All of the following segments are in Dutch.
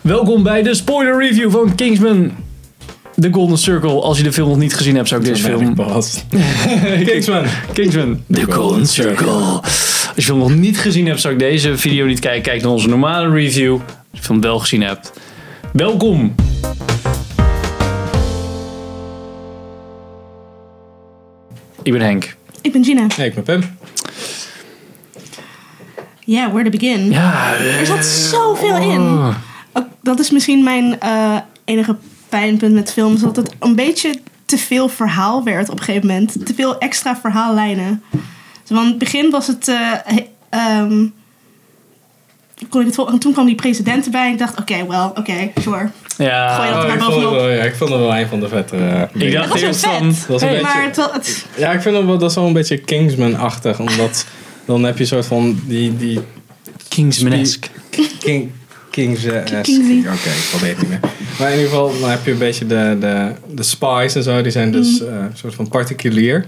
Welkom bij de spoiler review van Kingsman. The Golden Circle. Als je de film nog niet gezien hebt, zou ik deze film... Kingsman. Kingsman. The Golden Circle. Als je de film nog niet gezien hebt, zou ik deze video niet kijken. Kijk naar onze normale review. Als je de film wel gezien hebt. Welkom. Ik ben Henk. Ik ben Gina. Nee, ik ben Pim. Ja, where to begin? Ja, Er zat zoveel in. Dat is misschien mijn eh, enige pijnpunt met films. Dat het een beetje te veel verhaal werd op een gegeven moment. Te veel extra verhaallijnen. Dus Want in het begin was het... eh, he- ehm, kon ik het vol- en toen kwam die president erbij. En ik dacht, oké, well, oké, sure. ja. Gooi dat Oh, ik, maar vond wel, ja, ik vond het wel een van de vettere. Ik dacht Dat was eerst wel van... vet. Dat was een hey, beetje- Maar het, wel- het, Ja, ik vind het wel, dat is wel een beetje Kingsman-achtig. Omdat dan heb je een soort van die... die Kingsman-esque. King, Kings... eh. Oké, ik probeer het niet meer. Maar in ieder geval, dan heb je een beetje de, de, de spies en zo. Die zijn dus eh, een soort van particulier.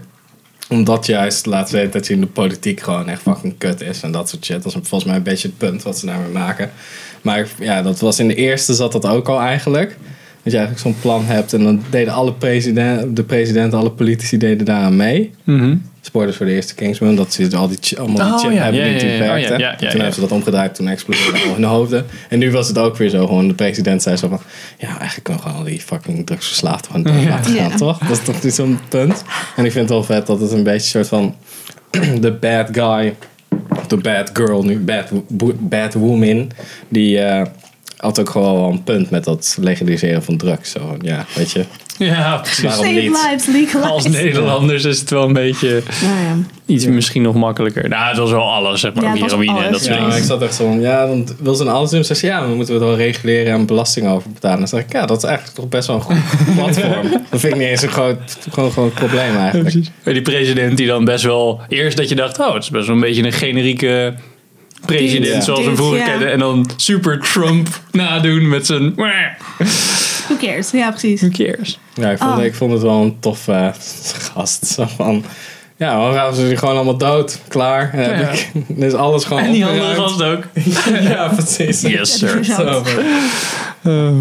Omdat juist laat weten dat je in de politiek gewoon echt fucking kut is. En dat soort shit. Dat is volgens mij een beetje het punt wat ze daarmee maken. Maar ja, dat was in de eerste zat dat ook al eigenlijk. Dat je eigenlijk zo'n plan hebt. En dan deden alle president, de president, alle politici deden daaraan mee. Mhm. Spoilers voor de eerste Kingsman. Dat ze al die, allemaal die Oh, chip ja, hebben ja, die ja, niet ja. Oh, werkte. ja, ja, ja, toen ja. hebben ze dat omgedraaid. Toen explodeerde al in de hoofden. En nu was het ook weer zo. Gewoon de president zei zo van... Ja, eigenlijk kunnen we gewoon al die fucking drugsverslaafden gewoon dood Ja. laten gaan, Ja. toch? Dat is toch niet zo'n punt? En ik vind het wel vet dat het een beetje een soort van... De bad guy... De bad girl nu. Bad, bad woman. Die... eh, had ook gewoon wel een punt met dat legaliseren van drugs. Zo, ja, weet je. Ja, precies. Waarom save niet? lives, legalize. Als Nederlanders is het wel een beetje Nou ja. iets misschien nog makkelijker. Nou, het was wel alles, zeg maar. Ja, heroïne en alles. dat soort Ja, maar ik dingen. zat echt zo van, ja, dan wil ze een alles doen. Ze zei, ja, dan moeten we het wel reguleren en belasting over betalen. Dan zeg ik, ja, dat is eigenlijk toch best wel een goed platform. dat vind ik niet eens een groot, gewoon, gewoon een probleem eigenlijk. Die president die dan best wel... Eerst dat je dacht, oh, het is best wel een beetje een generieke president zoals we hem vroeger ja. kenden. En dan super Trump nadoen met zijn... Who Who cares? Ja, precies. cares? Ja, ik vond, Oh. ik vond het wel een toffe gast. Zo van, ja, dan gaan ze die gewoon allemaal dood. Klaar. En heb Ja. ik, dan is alles gewoon En die andere gast ook. Ja, precies. Yes, sir. Zo, van- Ehm,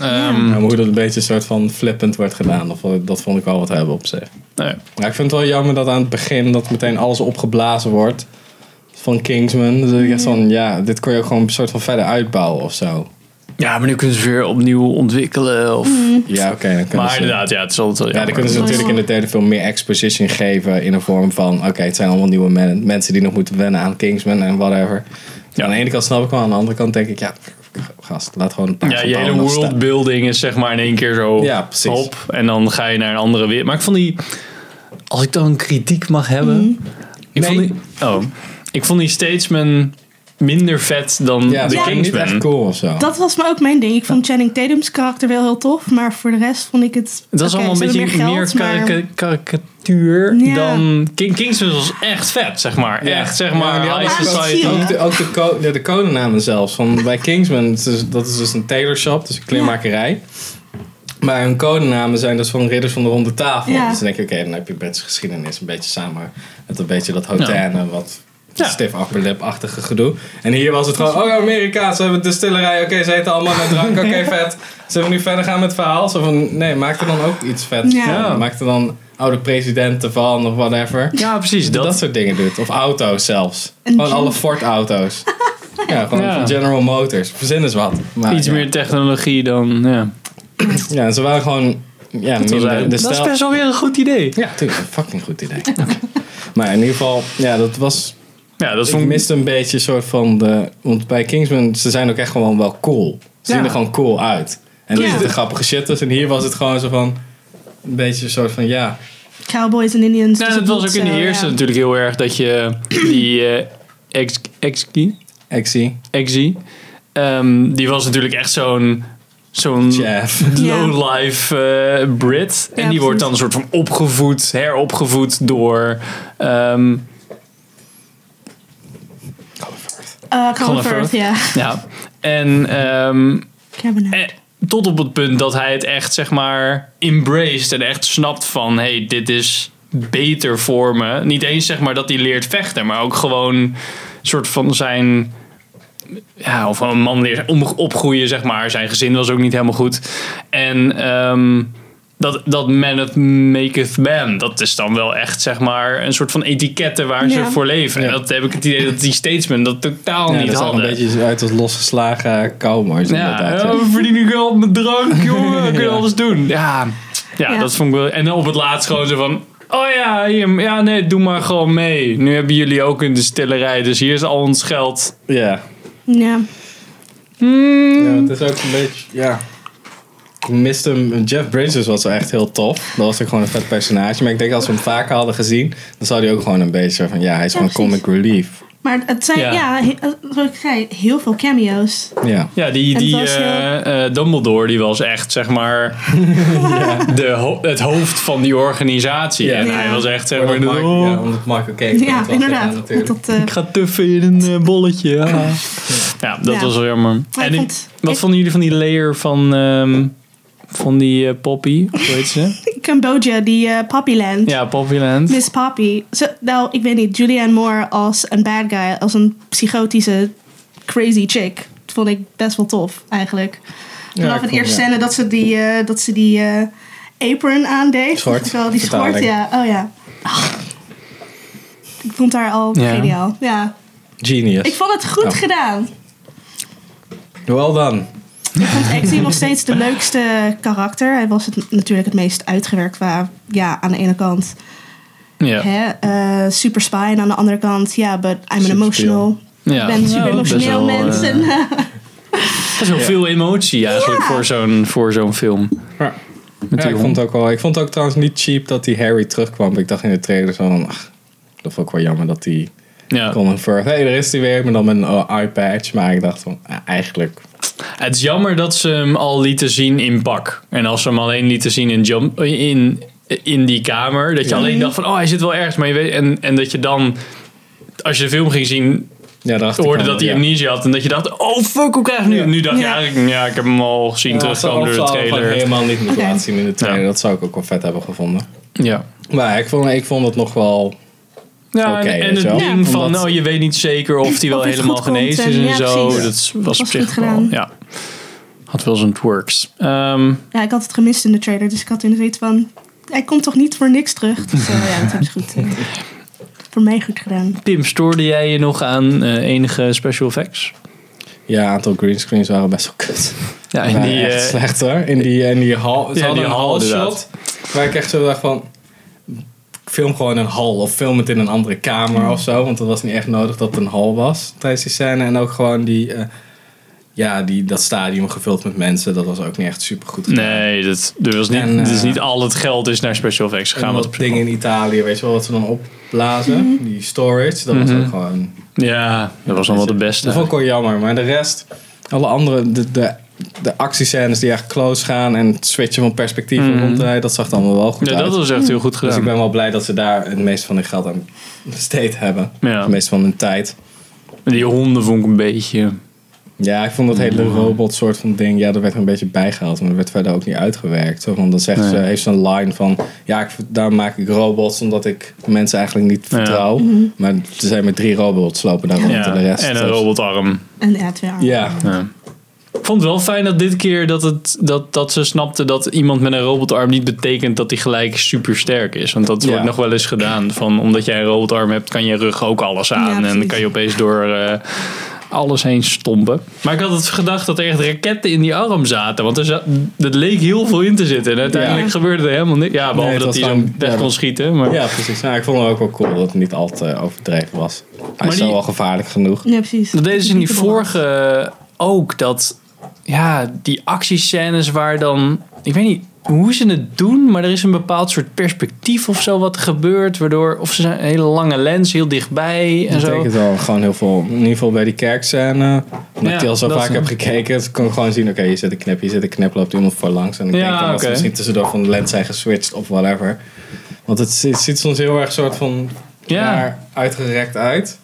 Ja, maar hoe dat een beetje een soort van flippend wordt gedaan. Of, dat vond ik wel wat hebben op zich. nee. Maar ik vind het wel jammer dat aan het begin dat meteen alles opgeblazen wordt van Kingsman. Dus ik echt van, ja, dit kon je ook gewoon een soort van verder uitbouwen of zo. Ja, maar nu kunnen ze weer opnieuw ontwikkelen. Of... Ja, oké. Maar ze, inderdaad, ja, het is altijd wel ja, dan kunnen ze natuurlijk in de derde film meer exposition geven in de vorm van, oké, het zijn allemaal nieuwe men- mensen die nog moeten wennen aan Kingsman en whatever. Ja. Aan de ene kant snap ik wel, aan de andere kant denk ik, ja, gast, laat gewoon een paar Ja, je hele worldbuilding is zeg maar in één keer zo Ja, precies. hop. En dan ga je naar een andere wereld. Maar ik vond die... Als ik dan kritiek mag hebben... Ik, vond die, oh, ik vond die Statesman minder vet dan Ja, de dat ik Kingsman. echt cool of zo. Dat was maar ook mijn ding. Ik vond Channing Tatum's karakter wel heel tof. Maar voor de rest vond ik het... Het was oké, allemaal een beetje meer, geld, maar- karika- karikatuur Ja. dan... King Kingsman was echt vet, zeg maar. Ja. Echt, zeg Ja, maar, die ook- society. ook- Ook de, ook de, co- de, de codenamen zelfs. Van, bij Kingsman, is- dat is dus een tailor shop, dus een kleermakerij. Maar hun codenamen zijn dus van Ridders van de Ronde Tafel. Ja. Dus dan denk je, oké, dan heb je Britse geschiedenis een beetje samen. Met een beetje dat hotane, wat Ja. stiff upper lip-achtige gedoe. En hier was het gewoon, oh Amerika, ze hebben distillerij. Oké, ze eten allemaal met drank, oké, vet. Zullen we nu verder gaan met het verhaal? Zo van, nee, maak er dan ook iets vet Ja. van. Maak er dan oude presidenten van of whatever. Ja, precies. Dat, Dat, soort dingen doet. Of auto's zelfs. Een gewoon alle Ford-auto's. ja, gewoon Ja. van General Motors. Verzin eens wat. Maar, iets ja. meer technologie dan... Ja. Ja, en ze waren gewoon... Ja, Dat, was de dat is best wel weer een goed idee. Ja, tuurlijk. Een fucking goed idee. maar in ieder geval, ja, dat was... Ja, dat Ik vond ik... miste een beetje een soort van de... Want bij Kingsman, ze zijn ook echt gewoon wel cool. Ze Ja. zien er gewoon cool uit. En er Ja. zitten grappige shit tussen. En hier was het gewoon zo van... Een beetje een soort van, ja... Cowboys en Indians. Nou, dus het was ook in de zo, eerste ja. natuurlijk heel erg dat je die eh ex, exie, Exie. exie, ehm, die was natuurlijk echt zo'n zo'n. Ja. low-life eh, Brit. En Ja, die wordt dan een soort van opgevoed, heropgevoed door ehm Uh, Firth, Firth. ja. ja. En ehm, eh, tot op het punt dat hij het echt zeg maar embraced en echt snapt van hey, dit is beter voor me. Niet eens zeg maar dat hij leert vechten, maar ook gewoon een soort van zijn ja, of een man leert opgroeien, zeg maar. Zijn gezin was ook niet helemaal goed. En ehm, dat, dat man it maketh man, dat is dan wel echt, zeg maar, een soort van etiketten waar ze voor leven. En dat heb ik het idee dat die statesmen dat totaal Ja, niet dat hadden. een beetje uit als losgeslagen cowboys Ja, inderdaad. ja, we verdienen geld met drank, jongen. We kunnen alles doen. Ja, ja, Ja. dat vond ik wel. En dan op het laatst gewoon zo van... Oh ja, hier, ja, nee, doe maar gewoon mee. Nu hebben jullie ook in de stillerij, dus hier is al ons geld. Ja. Ja. ja, het is ook een beetje, ja. Ik miste hem. Jeff Bridges was wel echt heel tof. Dat was ook gewoon een vet personage. Maar ik denk als we hem vaker hadden gezien, dan zou hij ook gewoon een beetje van, ja, hij is Ja, gewoon precies. comic relief. Maar het zijn, Ja. ja, he- zoals ik zei, heel veel cameo's. Ja. Ja, die, die heel- eh, eh, Dumbledore, die was echt, zeg maar, de ho- het hoofd van die organisatie. Ja. En Ja. hij was echt, zeg maar, Omdat de- Michael, ja, omdat Michael Caine Ja, inderdaad. gedaan dat, eh, ik ga tuffen in een eh, bolletje. Ja, ja dat Ja. was wel jammer. En ik- wat ik- vonden jullie van die layer van, ehm, van die eh, Poppy? Hoe heet ze? Cambodia, die eh, Poppyland. Ja, Poppyland. Miss Poppy. Zo, nou, ik weet niet. Julianne Moore als een bad guy. Als een psychotische crazy chick. Dat vond ik best wel tof, eigenlijk. Vanaf het vond- eerste ja. scène dat ze die, eh, dat ze die apron aandeed. Schort, wel, die schort, ja. Oh ja. Ah. Ik vond haar al Ja. geniaal. Ja. Genius. Ik vond het goed gedaan. Well done. Ik vond Exie nog steeds de leukste karakter. Hij was het, natuurlijk het meest uitgewerkt qua... Ja, aan de ene kant Ja. hè, eh, super spy. En aan de andere kant, ja, but I'm an emotional... Ja. Ik ben een super emotioneel mens. eh, en, eh, Best wel veel emotie eigenlijk Ja. voor zo'n voor zo'n film. Ja. Ik vond het ook wel. Ik vond het ook trouwens niet cheap dat die Harry terugkwam. Ik dacht in de trailer zo van, ach, dat vond ik wel jammer dat die Ja. Colin Firth, hé, hey, daar is hij weer, maar dan met een oh, eye patch. Maar ik dacht van, eigenlijk, Het is jammer dat ze hem al lieten zien in pak. En als ze hem alleen lieten zien in, jump, in, in die kamer. Dat je alleen dacht van, oh hij zit wel ergens. Maar je weet, en, en dat je dan, als je de film ging zien, ja, hoorde dat hij ja. amnesia had. En dat je dacht, oh fuck, hoe krijg ik nu? Ja. Nu dacht je Ja. eigenlijk, ja, ik heb hem al gezien Ja, terugkomen door de trailer. helemaal niet moeten laten zien in de trailer. Ja. Dat zou ik ook wel vet hebben gevonden. Ja. Maar ik vond, ik vond het nog wel... Ja, en, en weet het ding van, Omdat- nou, je weet niet zeker of hij wel helemaal genezen is en- en ja, zo. precies. Dat was op zich wel, gedaan. ja. Had wel zijn works. Ehm, ja, ik had het gemist in de trailer. Dus ik had in zoiets van... Hij komt toch niet voor niks terug? Dus eh, ja, dat hebben ze goed... eh, voor mij goed gedaan. Pim, stoorde jij je nog aan eh, enige special effects? Ja, een aantal greenscreens waren best wel kut. Ja, In die, die, echt slecht hoor. In die, in die hal. Ja, die shot. Waar ik echt zo dacht van... Film gewoon een hal. Of film het in een andere kamer of zo. Want het was niet echt nodig dat het een hal was tijdens die scène. En ook gewoon die... eh, ja, die, dat stadium gevuld met mensen. Dat was ook niet echt super goed gedaan. Nee, dat, er was niet, En, eh, dus niet al het geld is naar special effects gegaan. Dat ding in Italië, weet je wel, wat ze dan opblazen. Die storage, dat was Mhm. ook gewoon... Ja, dat was wel de Dat beste. vond ik wel jammer. Maar de rest, alle andere, de, de, de actiescènes die echt close gaan en het switchen van perspectief en Mhm. ronddraaien, dat zag dan wel wel goed Ja, uit. dat was echt heel goed dus ik gedaan. ben wel blij dat ze daar het meeste van hun geld aan besteed hebben. Ja. Het meeste van hun tijd. Die honden vond ik een beetje... Ja, ik vond dat hele robot soort van ding, ja, dat werd er een beetje bijgehaald. Maar dat werd verder ook niet uitgewerkt. Zo van, dan zegt ze, heeft ze een line van, ja, ik, daar maak ik robots omdat ik mensen eigenlijk niet Ja. vertrouw. Maar er zijn maar drie robots lopen daar rond Ja, en de rest. en een robotarm. En ja, twee armen. Ja, Ja. Ik vond het wel fijn dat dit keer dat, het, dat, dat ze snapte dat iemand met een robotarm niet betekent dat hij gelijk super sterk is. Want dat Ja. wordt nog wel eens gedaan. Van, omdat jij een robotarm hebt, kan je rug ook alles aan. Ja, en dan kan je opeens door eh, alles heen stompen. Maar ik had het gedacht dat er echt raketten in die arm zaten. Want er, zat, er leek heel veel in te zitten. En uiteindelijk Ja. gebeurde er helemaal niks. Ja, behalve Nee, dat hij zo weg ja, kon schieten. Maar, Ja, precies. Nou, ik vond het ook wel cool dat het niet al te overdreven was. Hij Maar is die- al gevaarlijk genoeg. Ja, precies. Dat deden ze in die vorige ook. Dat, ja, die actiescènes waar dan... Ik weet niet hoe ze het doen, maar er is een bepaald soort perspectief of zo wat er gebeurt. Waardoor, of ze zijn een hele lange lens, heel dichtbij en Dat zo. betekent wel gewoon heel veel, in ieder geval bij die kerkscène. Omdat Ja, ik die al zo dat vaak is- heb gekeken, dus kon ik gewoon zien, oké, je zit een knip, je zit een knip, loopt iemand voor langs. En ik Ja, denk dan dat oké. ze misschien tussendoor van de lens zijn geswitcht of whatever. Want het, ziet- het ziet soms heel erg soort van Ja. daar uitgerekt uit.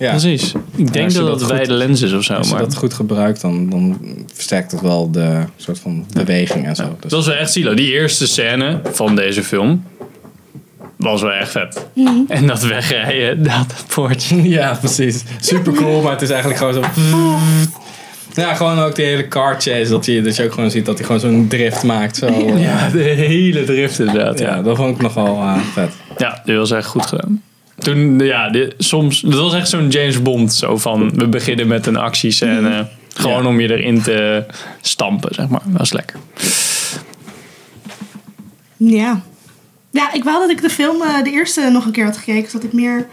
Ja, Precies. Ik denk dat dat wijde lens is of zo. als je Maar dat goed gebruikt, dan, dan versterkt het wel de soort van beweging en zo. Dus, dat was wel echt zielig. Die eerste scène van deze film. was wel echt vet. En dat wegrijden, dat poortje. Ja, precies. Super cool, maar het is eigenlijk gewoon zo. Ja, gewoon ook die hele car chase. Dat je, dat je ook gewoon ziet dat hij gewoon zo'n drift maakt. Zo, Ja, de hele drift inderdaad. ja, Ja, dat vond ik nogal eh, vet. ja dit was echt goed gedaan. Toen, ja, dit, soms, dat was echt zo'n James Bond. Zo van, we beginnen met een actiescène. Gewoon Ja. om je erin te stampen, zeg maar. Dat was lekker. Ja. Ja, ik wou dat ik de film, eh, de eerste, nog een keer had gekeken. Zodat ik meer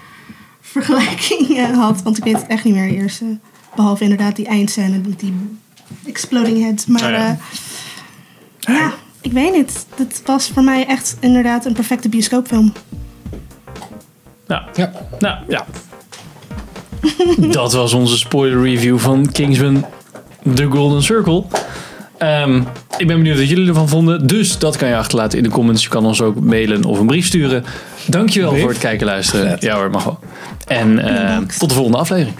vergelijking eh, had. Want ik weet het echt niet meer, de eerste. Behalve inderdaad die eindscène met die exploding head. Maar Oh ja. ja. ja, ik weet niet. Het was voor mij echt inderdaad een perfecte bioscoopfilm. Nou, Ja. nou ja. dat was onze spoiler review van Kingsman The Golden Circle. Ehm, ik ben benieuwd wat jullie ervan vonden. Dus dat kan je achterlaten in de comments. Je kan ons ook mailen of een brief sturen. Dankjewel Brief? voor het kijken en luisteren. Ja hoor, mag wel. En eh, Bedankt. tot de volgende aflevering.